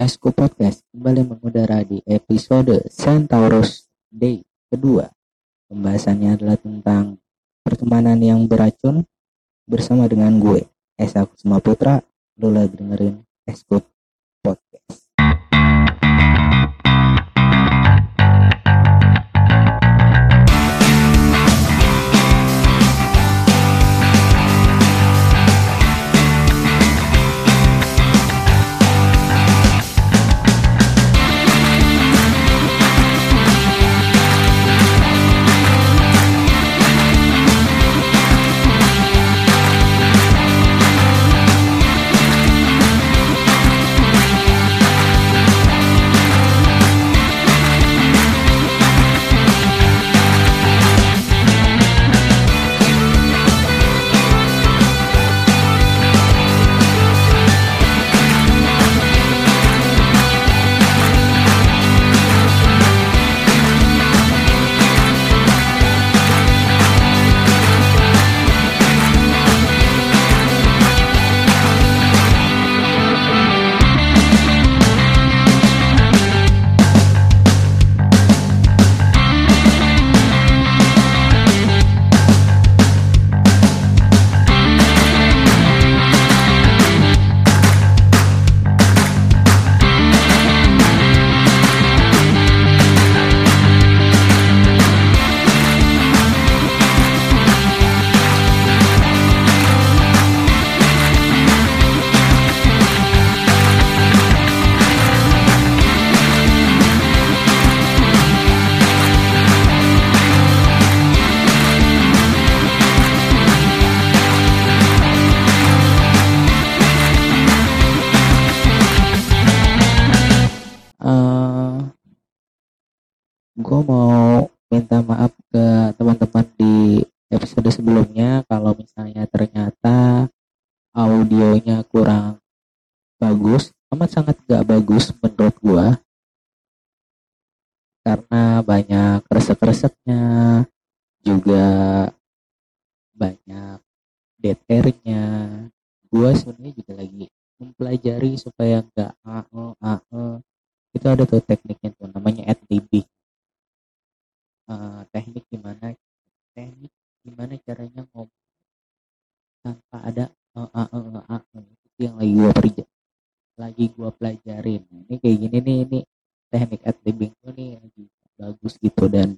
Esku Podcast kembali mengudara di episode Centaurus Day kedua. Pembahasannya adalah tentang pertemanan yang beracun bersama dengan gue, Esa Kusuma Putra. Lo dengerin Esku resek-reseknya juga banyak dead airnya. Gue sebenarnya juga lagi mempelajari supaya nggak ae ae itu ada tuh tekniknya tuh namanya AdLibbing Eh, teknik gimana teknik gimana caranya ngomong tanpa ada e a e e itu yang lagi gua kerja lagi gua pelajarin. Ini kayak gini nih ini teknik AdLibbing tuh nih lagi bagus gitu. Dan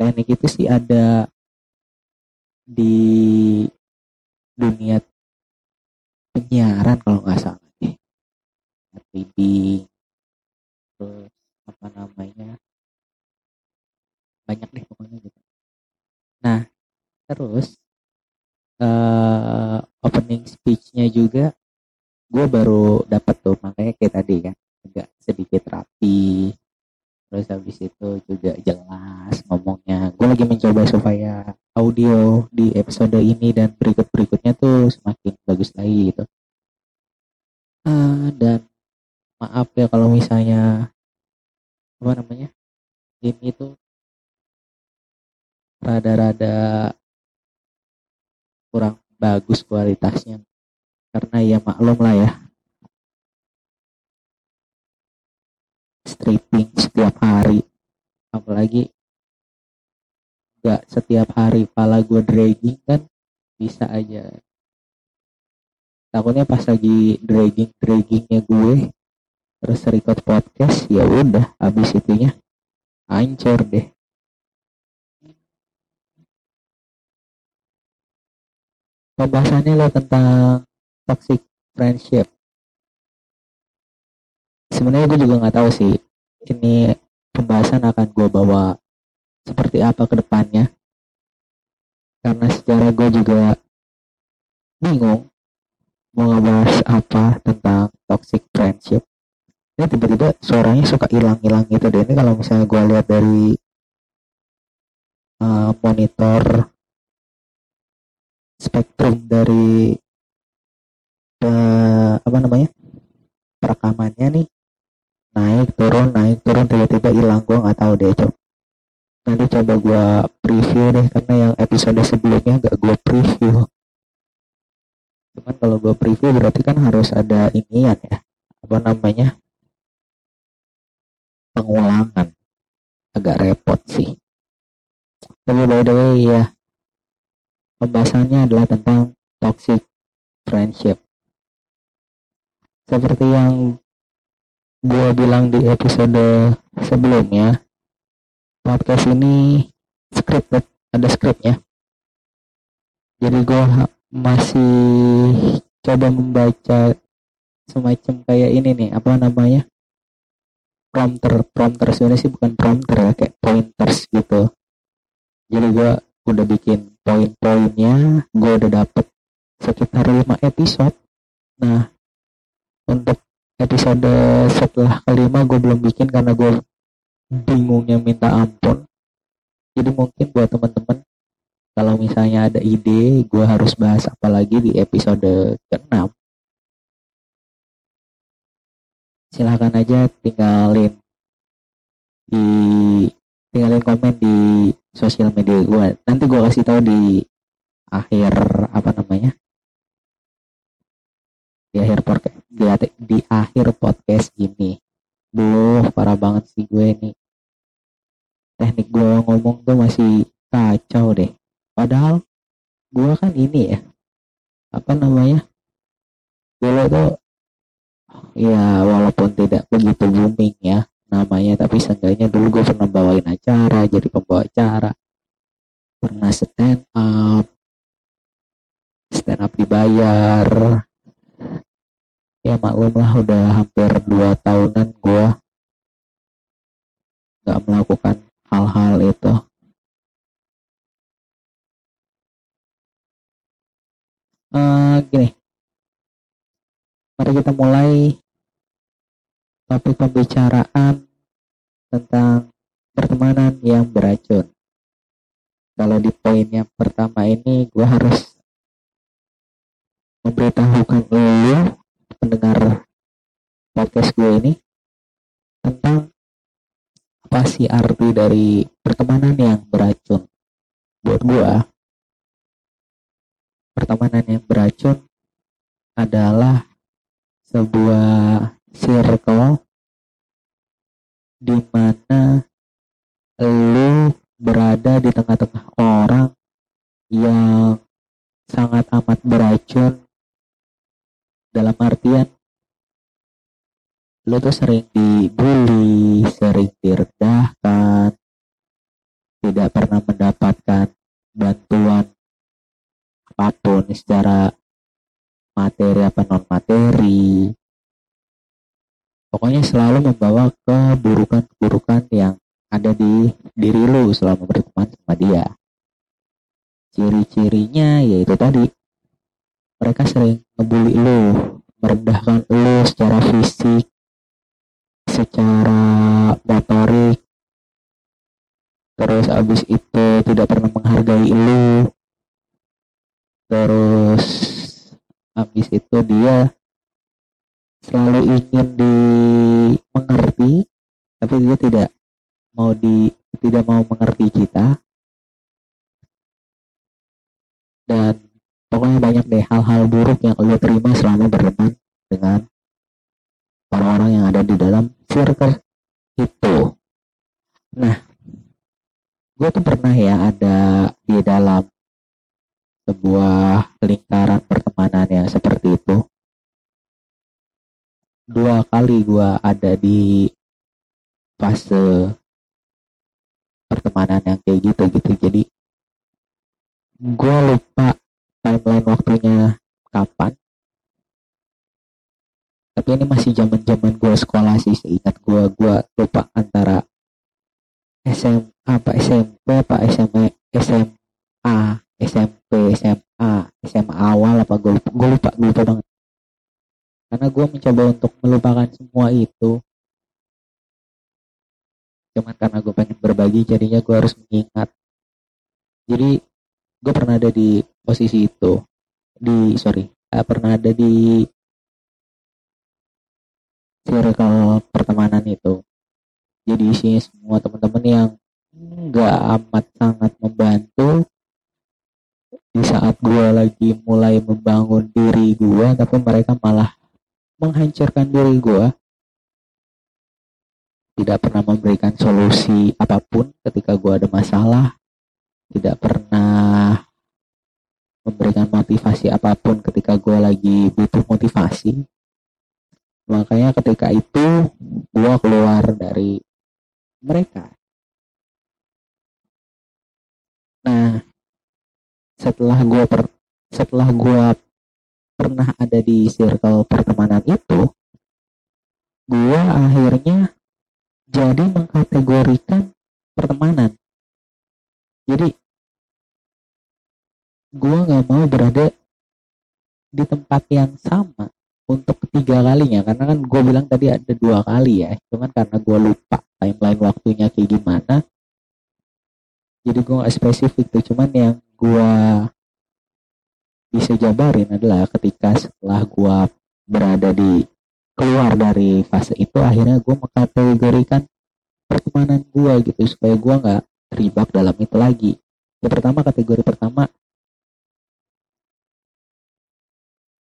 teknik itu sih ada di dunia penyiaran kalau nggak salah deh. AdLibbing terus apa namanya? Banyak deh pokoknya gitu. Nah terus eh opening speech-nya juga gue baru dapat tuh makanya kayak tadi kan agak sedikit rapi terus habis itu juga jelas ngomongnya. Gue lagi mencoba supaya audio di episode ini dan berikut berikutnya tuh semakin bagus lagi gitu. Eh, dan maaf ya kalau misalnya apa namanya ini tuh rada-rada kurang bagus kualitasnya. Karena ya maklum lah ya stripping setiap hari. Apalagi nggak setiap hari pala gue dragging kan bisa aja. Takutnya pas lagi dragging draggingnya gue terus record podcast ya udah habis itunya hancur deh. Pembahasannya lo tentang toxic friendship. Sebenarnya gue juga nggak tahu sih ini pembahasan akan gue bawa seperti apa ke depannya. Karena secara gue juga bingung mau ngebahas apa tentang toxic friendship. Ini tiba-tiba suaranya suka hilang-hilang gitu deh. Ini kalau misalnya gue lihat dari uh, monitor spektrum dari uh, apa namanya perekamannya nih naik turun naik turun tiba-tiba hilang. Gue nggak tahu deh coba nanti coba gue preview deh karena yang episode sebelumnya gak gue preview. Cuman kalau gue preview berarti kan harus ada inian ya. Apa namanya? Pengulangan. Agak repot sih. Tapi by the way ya pembahasannya adalah tentang toxic friendship. Seperti yang gue bilang di episode sebelumnya podcast ini scripted ada skripnya jadi gue masih coba membaca semacam kayak ini nih apa namanya? Prompter prompter sebenarnya sih bukan prompter ya kayak pointers gitu. Jadi gue udah bikin poin-poinnya gue udah dapet sekitar 5 episode. Nah untuk episode setelah kelima gue belum bikin karena gue bingungnya minta ampun. Jadi mungkin buat teman-teman kalau misalnya ada ide gue harus bahas apa lagi di episode ke-6 silahkan aja tinggalin di tinggalin komen di sosial media gue nanti gue kasih tahu di akhir apa namanya di akhir podcast di, di akhir podcast ini. Duh, parah banget sih gue ini teknik gue ngomong tuh masih kacau deh. Padahal gue kan ini ya apa namanya dulu tuh ya walaupun tidak begitu booming ya namanya tapi seenggaknya dulu gue pernah bawain acara jadi pembawa acara. Pernah stand up stand up dibayar ya maklum lah udah hampir dua tahunan gue nggak melakukan hal-hal itu uh, gini mari kita mulai topik pembicaraan tentang pertemanan yang beracun. Kalau di poin yang pertama ini gue harus memberitahukan lo pendengar podcast gue ini tentang apa sih arti dari pertemanan yang beracun. Buat gue, pertemanan yang beracun adalah sebuah circle di mana lu berada di tengah-tengah orang yang sangat amat beracun dalam artian lu tuh sering dibully, sering direndahkan, tidak pernah mendapatkan bantuan apa pun secara materi apa non materi pokoknya selalu membawa keburukan-keburukan yang ada di diri lu selama berteman sama dia. Ciri-cirinya yaitu tadi mereka sering ngebully lu merendahkan lu secara fisik secara motorik. Terus abis itu tidak pernah menghargai lu. Terus habis itu dia selalu ingin dimengerti tapi dia tidak mau di tidak mau mengerti kita. Dan pokoknya banyak deh hal-hal buruk yang lo terima selama berteman dengan orang-orang yang ada di dalam circle itu. Nah gue tuh pernah ya ada di dalam sebuah lingkaran pertemanan yang seperti itu. Dua kali gue ada di fase pertemanan yang kayak gitu gitu. Jadi gue lupa timeline waktunya kapan? Tapi ini masih zaman zaman gue sekolah sih seingat gue gue lupa antara SM apa SMP apa SMA SMA SMP SMA SMA awal apa gue lupa gue lupa gue lupa banget. Karena gue mencoba untuk melupakan semua itu. Cuman karena gue pengen berbagi jadinya gue harus mengingat. Jadi gue pernah ada di posisi itu. Di sorry uh, pernah ada di circle pertemanan itu. Jadi isinya semua teman-teman yang nggak amat sangat membantu di saat gue lagi mulai membangun diri gue tapi mereka malah menghancurkan diri gue tidak pernah memberikan solusi apa pun ketika gue ada masalah tidak pernah memberikan motivasi apa pun ketika gue lagi butuh motivasi. Makanya ketika itu gue keluar dari mereka. Nah setelah gue per, setelah gue pernah ada di circle pertemanan itu gue akhirnya jadi mengkategorikan pertemanan. Jadi gue nggak mau berada di tempat yang sama untuk ketiga kalinya. Karena kan gue bilang tadi ada dua kali ya. Cuman karena gue lupa timeline waktunya kayak gimana. Jadi gue gak spesifik tuh. Cuman yang gue bisa jabarin adalah ketika setelah gue berada di keluar dari fase itu akhirnya gue mengkategorikan pertemanan gue gitu. Supaya gue nggak terjebak dalam itu lagi. Yang pertama kategori pertama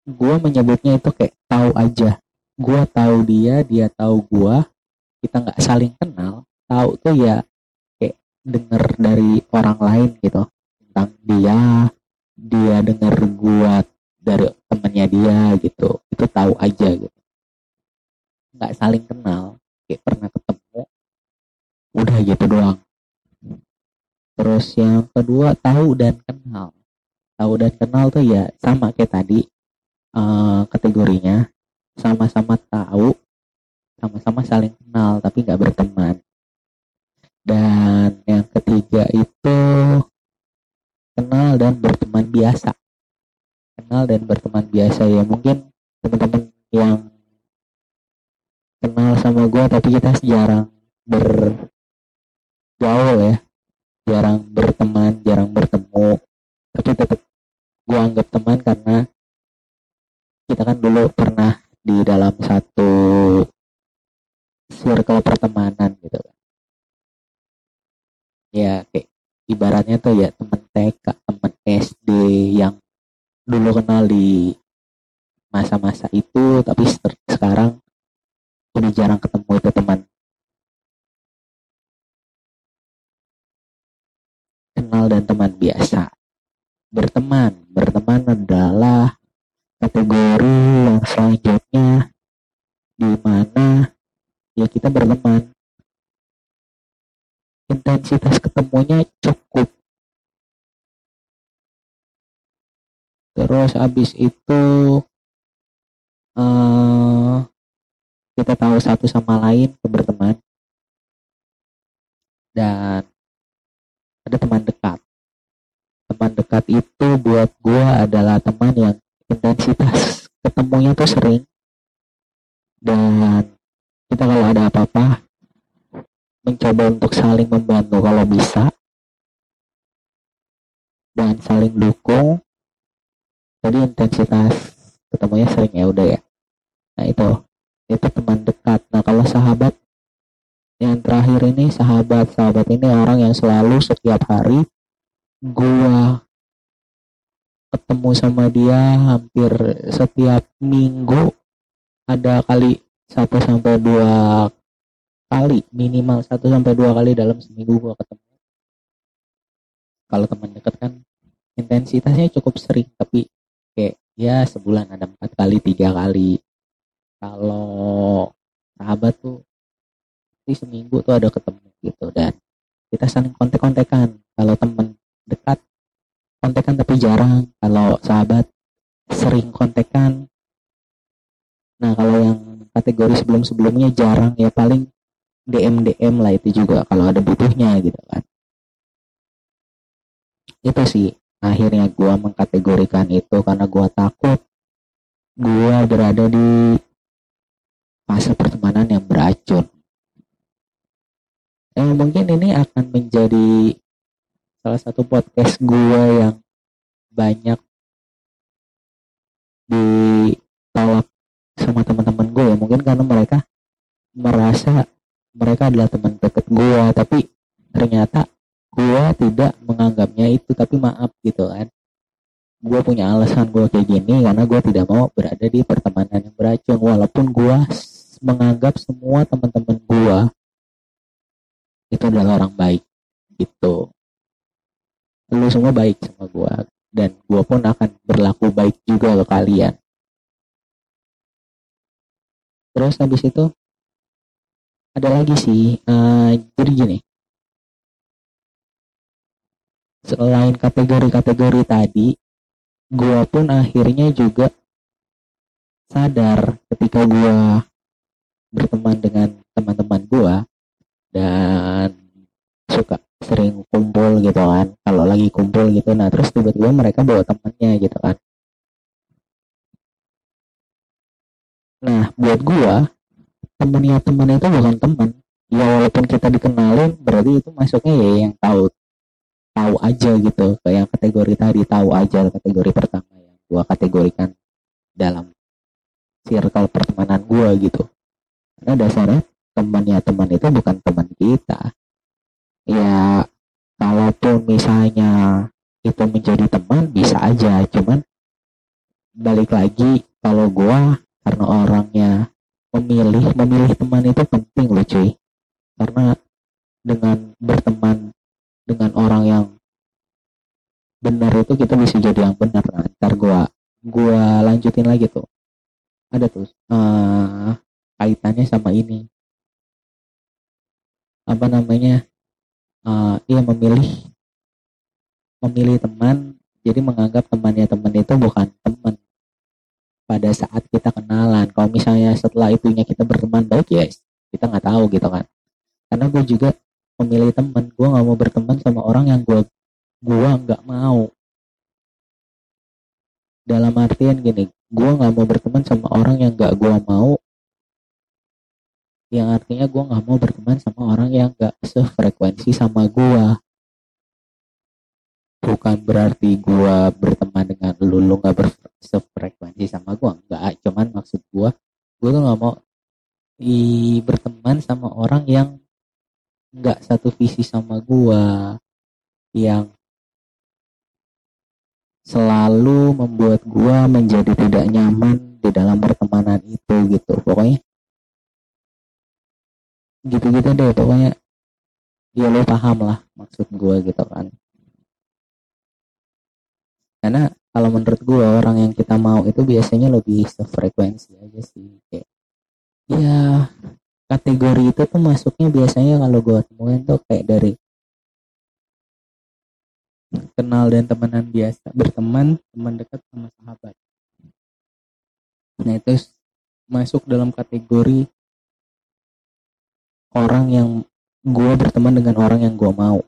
gue menyebutnya itu kayak tahu aja. Gue tahu dia dia tahu gue kita nggak saling kenal. Tahu tuh ya kayak denger dari orang lain gitu. Tentang dia dia denger gue dari temennya dia gitu. Itu tahu aja gitu. Nggak saling kenal. Kayak pernah ketemu. Udah gitu doang. Terus yang kedua tahu dan kenal. Tahu dan kenal tuh ya sama kayak tadi uh, kategorinya. Sama-sama tahu sama-sama saling kenal tapi nggak berteman. Dan yang ketiga itu kenal dan berteman biasa. Kenal dan berteman biasa ya. Mungkin teman-teman yang kenal sama gue tapi kita jarang bergaul ya. Jarang berteman jarang bertemu. Tapi tetap gue anggap teman karena kita kan dulu pernah di dalam satu circle pertemanan gitu kan. Ya kayak ibaratnya tuh ya temen TK temen SD yang dulu kenal di masa-masa itu tapi sekarang udah jarang ketemu itu teman. Kenal dan teman biasa. Berteman berteman adalah kategori yang selanjutnya di mana ya kita berteman. Intensitas ketemunya cukup. Terus habis itu uh, kita tahu satu sama lain berteman. Dan ada teman dekat. Teman dekat itu buat gue adalah teman yang intensitas ketemunya tuh sering. Dan kita kalau ada apa-apa mencoba untuk saling membantu kalau bisa. Dan saling dukung. Jadi intensitas ketemunya sering ya udah ya. Nah itu. Itu teman dekat. Nah kalau sahabat yang terakhir ini sahabat sahabat ini orang yang selalu setiap hari gua ketemu sama dia hampir setiap minggu. Ada kali satu sampai dua kali minimal satu sampai dua kali dalam seminggu gua ketemu. Kalau teman dekat kan intensitasnya cukup sering tapi kayak ya sebulan ada empat kali tiga kali. Kalau sahabat tuh di seminggu tuh ada ketemu gitu dan kita saling kontek-kontekan. Kalau teman dekat kontekan tapi jarang. Kalau sahabat sering kontekan. Nah kalau yang kategori sebelum-sebelumnya jarang ya. Paling DM DM lah itu juga kalau ada butuhnya gitu kan. Itu sih akhirnya gue mengkategorikan itu karena gue takut gue berada di fase pertemanan yang beracun. Yang mungkin ini akan menjadi salah satu podcast gue yang banyak ditolak sama teman-teman gue ya. Mungkin karena mereka merasa mereka adalah teman dekat gue tapi ternyata gue tidak menganggapnya itu. Tapi maaf gitu kan. Gue punya alasan gue kayak gini karena gue tidak mau berada di pertemanan yang beracun. Walaupun gue menganggap semua teman-teman gue itu adalah orang baik gitu lu semua baik sama gue dan gue pun akan berlaku baik juga ke kalian. Terus habis itu ada lagi sih uh, jadi gini. Selain kategori-kategori tadi gue pun akhirnya juga sadar ketika gue berteman dengan teman-teman gue dan suka sering kumpul gitu kan. Kalau lagi kumpul gitu nah terus tiba-tiba mereka bawa temennya gitu kan. Nah buat gua temennya temen itu bukan temen. Ya walaupun kita dikenalin berarti itu masuknya ya yang tahu tahu aja gitu. Kayak kategori tadi tahu aja kategori pertama yang gua kategorikan dalam circle pertemanan gua gitu. Karena dasarnya temannya teman itu bukan teman kita ya kalaupun misalnya itu menjadi teman bisa aja. Cuman balik lagi kalau gua karena orangnya memilih memilih teman itu penting loh cuy. Karena dengan berteman dengan orang yang benar itu kita bisa jadi yang benar. Nah, ntar gua gua lanjutin lagi tuh. Ada tuh uh, kaitannya sama ini. Apa namanya uh, ia memilih memilih teman jadi menganggap temannya teman itu bukan teman. Pada saat kita kenalan kalau misalnya setelah itunya kita berteman baik ya kita nggak tahu gitu kan. Karena gue juga memilih teman gue nggak mau berteman sama orang yang gue gue nggak mau. Dalam artian gini gue nggak mau berteman sama orang yang nggak gue mau yang artinya gue nggak mau berteman sama orang yang gak sefrekuensi sama gue bukan berarti gue berteman dengan lu lu gak sefrekuensi sama gue enggak cuman maksud gue gue tuh nggak mau i berteman sama orang yang nggak satu visi sama gue yang selalu membuat gue menjadi tidak nyaman di dalam pertemanan itu gitu. Pokoknya gitu-gitu deh pokoknya ya lo paham lah maksud gue gitu kan. Karena kalau menurut gue orang yang kita mau itu biasanya lebih sefrekuensi aja sih kayak ya kategori itu tuh masuknya biasanya kalau gue temuin tuh kayak dari kenal dan temenan biasa berteman teman dekat sama sahabat. Nah itu masuk dalam kategori orang yang gue berteman dengan orang yang gue mau.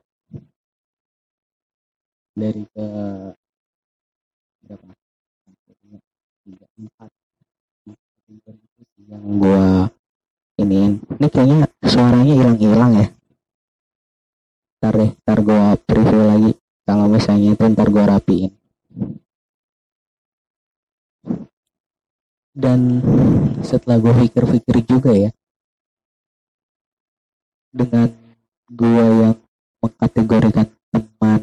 Dari ke berapa? Tiga empat. Yang gue ini ini kayaknya suaranya hilang-hilang ya. Ntar deh ntar gue preview lagi. Kalau misalnya itu ntar gue rapiin. Dan setelah gue pikir-pikir juga ya dengan gue yang mengkategorikan teman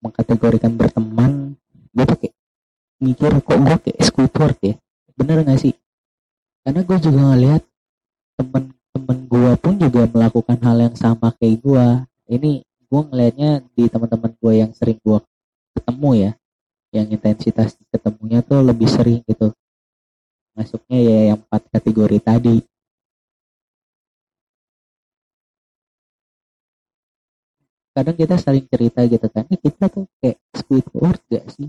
mengkategorikan berteman gue kayak mikir kok gue kayak Squidward ya? Bener gak sih? Karena gue juga ngeliat temen-temen gue pun juga melakukan hal yang sama kayak gue ini gue ngelihatnya di teman-teman gue yang sering gue ketemu ya yang intensitas ketemunya tuh lebih sering gitu. Masuknya ya yang empat kategori tadi kadang kita saling cerita gitu kan. Ini kita tuh kayak Squidward gak sih?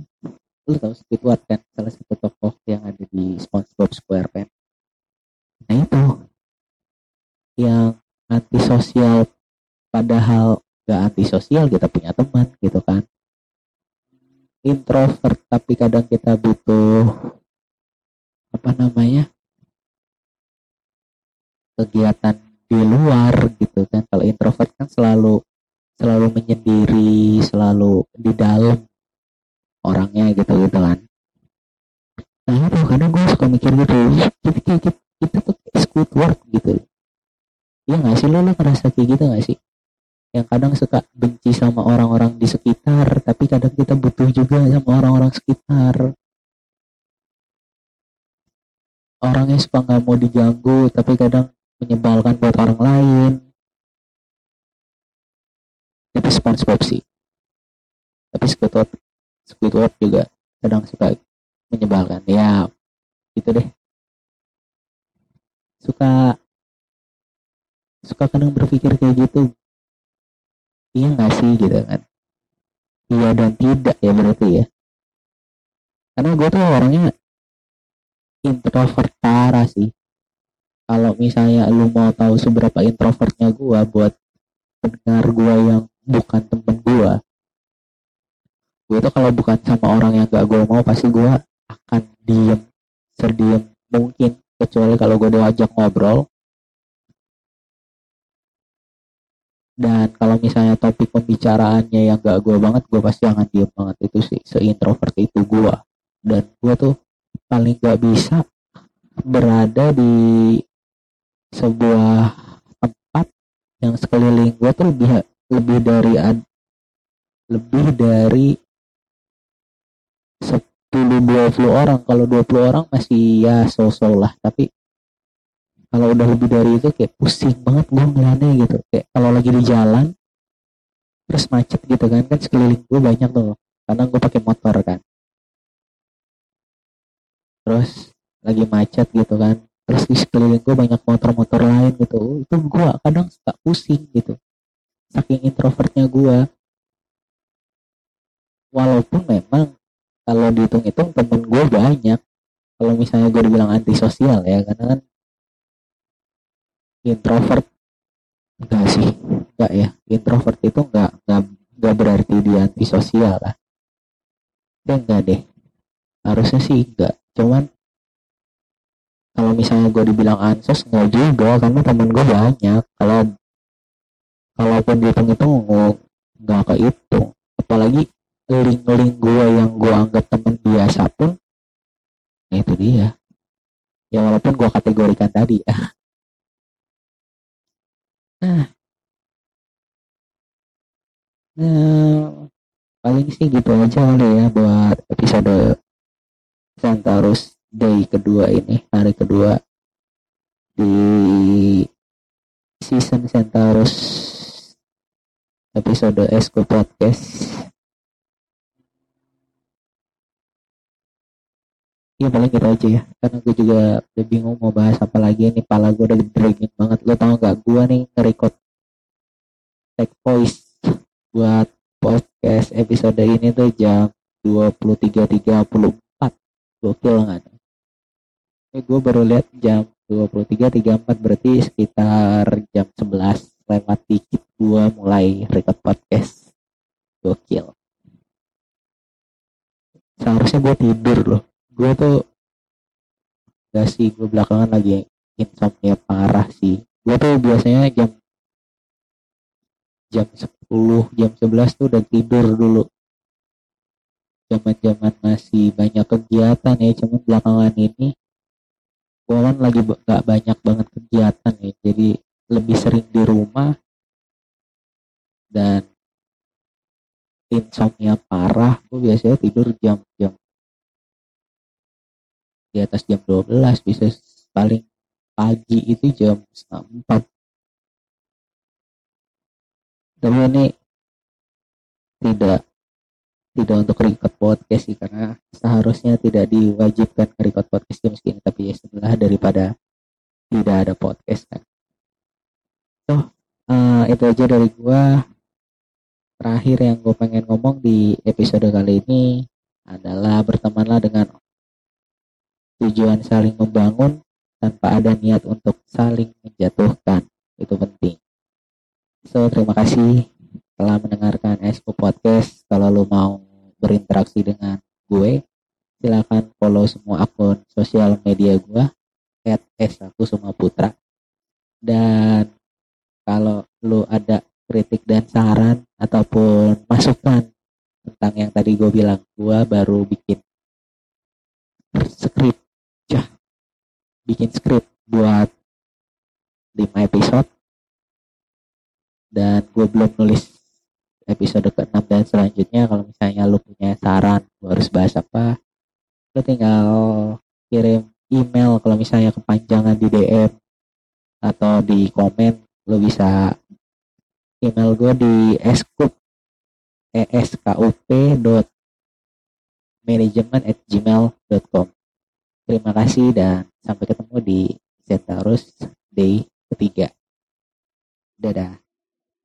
Lu tau Squidward kan? Salah satu tokoh yang ada di SpongeBob SquarePants nah itu. Yang antisosial padahal gak antisosial kita punya teman gitu kan. Introvert tapi kadang kita butuh apa namanya kegiatan di luar gitu kan. Kalau introvert kan selalu selalu menyendiri selalu di dalam orangnya gitu gitu kan. Nah itu kadang gue suka mikir gitu kita kita, kita tuh Squidward gitu. Ya nggak sih? Lo lo ngerasa kayak gitu nggak sih? Yang kadang suka benci sama orang-orang di sekitar tapi kadang kita butuh juga sama orang-orang sekitar. Orangnya suka nggak mau diganggu tapi kadang menyebalkan buat orang lain SpongeBob sih. Tapi Squidward Squidward juga kadang suka menyebalkan. Ya gitu deh. Suka suka kadang berpikir kayak gitu. Iya nggak sih gitu kan. Iya dan tidak ya berarti ya. Karena gue tuh orangnya introvert parah sih. Kalau misalnya lu mau tahu seberapa introvertnya gue buat pendengar gue yang bukan temen gue gue tuh kalau bukan sama orang yang gak gue mau pasti gue akan diem serdiam mungkin. Kecuali kalau gue diajak ngobrol. Dan kalau misalnya topik pembicaraannya yang gak gue banget gue pasti akan diem banget. Itu sih seintrovert itu gue dan gue tuh paling gak bisa berada di sebuah tempat yang sekeliling gue tuh lebih lebih dari lebih dari 10 20 orang. Kalau 20 orang masih ya so-so lah. Tapi kalau udah lebih dari itu kayak pusing banget gue ngeliatnya gitu. Kayak kalau lagi di jalan terus macet gitu kan. Kan sekeliling gue banyak tuh. Karena gue pakai motor kan. Terus lagi macet gitu kan. Terus di sekeliling gue banyak motor-motor lain gitu. Itu gue kadang suka pusing gitu saking introvertnya gue walaupun memang kalau dihitung-hitung temen gue banyak. Kalau misalnya gue dibilang antisosial ya karena kan introvert enggak sih enggak ya. Introvert itu enggak enggak enggak berarti dia antisosial lah. Ya enggak deh. Harusnya sih enggak. Cuman kalau misalnya gue dibilang ansos enggak juga karena temen gue banyak. Kalau kalaupun dihitung itu enggak kehitung. Apalagi link-link gue yang gue anggap temen biasa pun ya itu dia. Ya walaupun gue kategorikan tadi ya. Nah. Nah, paling sih gitu aja kali ya buat episode Centaurus Day kedua ini, hari kedua di season Centaurus episode Esco Podcast. Iya paling gitu aja ya. Karena gue juga udah bingung mau bahas apa lagi. Ini pala gue udah dragging banget. Lo tau gak gue nih nge-record take voice buat podcast episode ini tuh jam 23.34 gokil gak ini gue baru lihat jam 23.34 berarti sekitar jam 11 lewat dikit gue mulai record podcast. Gokil. Seharusnya gue tidur loh. Gue tuh gak sih gue belakangan lagi insomnia parah sih. Gue tuh biasanya jam jam 10 jam 11 tuh udah tidur dulu. Zaman zaman masih banyak kegiatan ya cuman belakangan ini gue kan lagi gak banyak banget kegiatan ya. Jadi lebih sering di rumah dan insomnia parah gue biasanya tidur jam-jam di atas jam 12 bisa paling pagi itu jam setengah empat. Tapi ini tidak tidak untuk record podcast sih karena seharusnya tidak diwajibkan record podcast jam segini tapi ya setelah daripada tidak ada podcast kan. So uh, itu aja dari gua terakhir yang gue pengen ngomong di episode kali ini adalah bertemanlah dengan tujuan saling membangun tanpa ada niat untuk saling menjatuhkan. Itu penting. So terima kasih telah mendengarkan Esko Podcast. Kalau lo mau berinteraksi dengan gue silakan follow semua akun sosial media gue at S aku semua putra. Dan kalau lo ada saran ataupun masukan tentang yang tadi gue bilang gue baru bikin skrip bikin skrip buat 5 episode. Dan gue belum nulis episode ke-6 dan selanjutnya. Kalau misalnya lu punya saran gue harus bahas apa lu tinggal kirim email kalau misalnya kepanjangan di DM atau di komen lu bisa email gue di eskup eskup dot manajemen at gmail.com terima kasih dan sampai ketemu di Centaurus Day ketiga. Dadah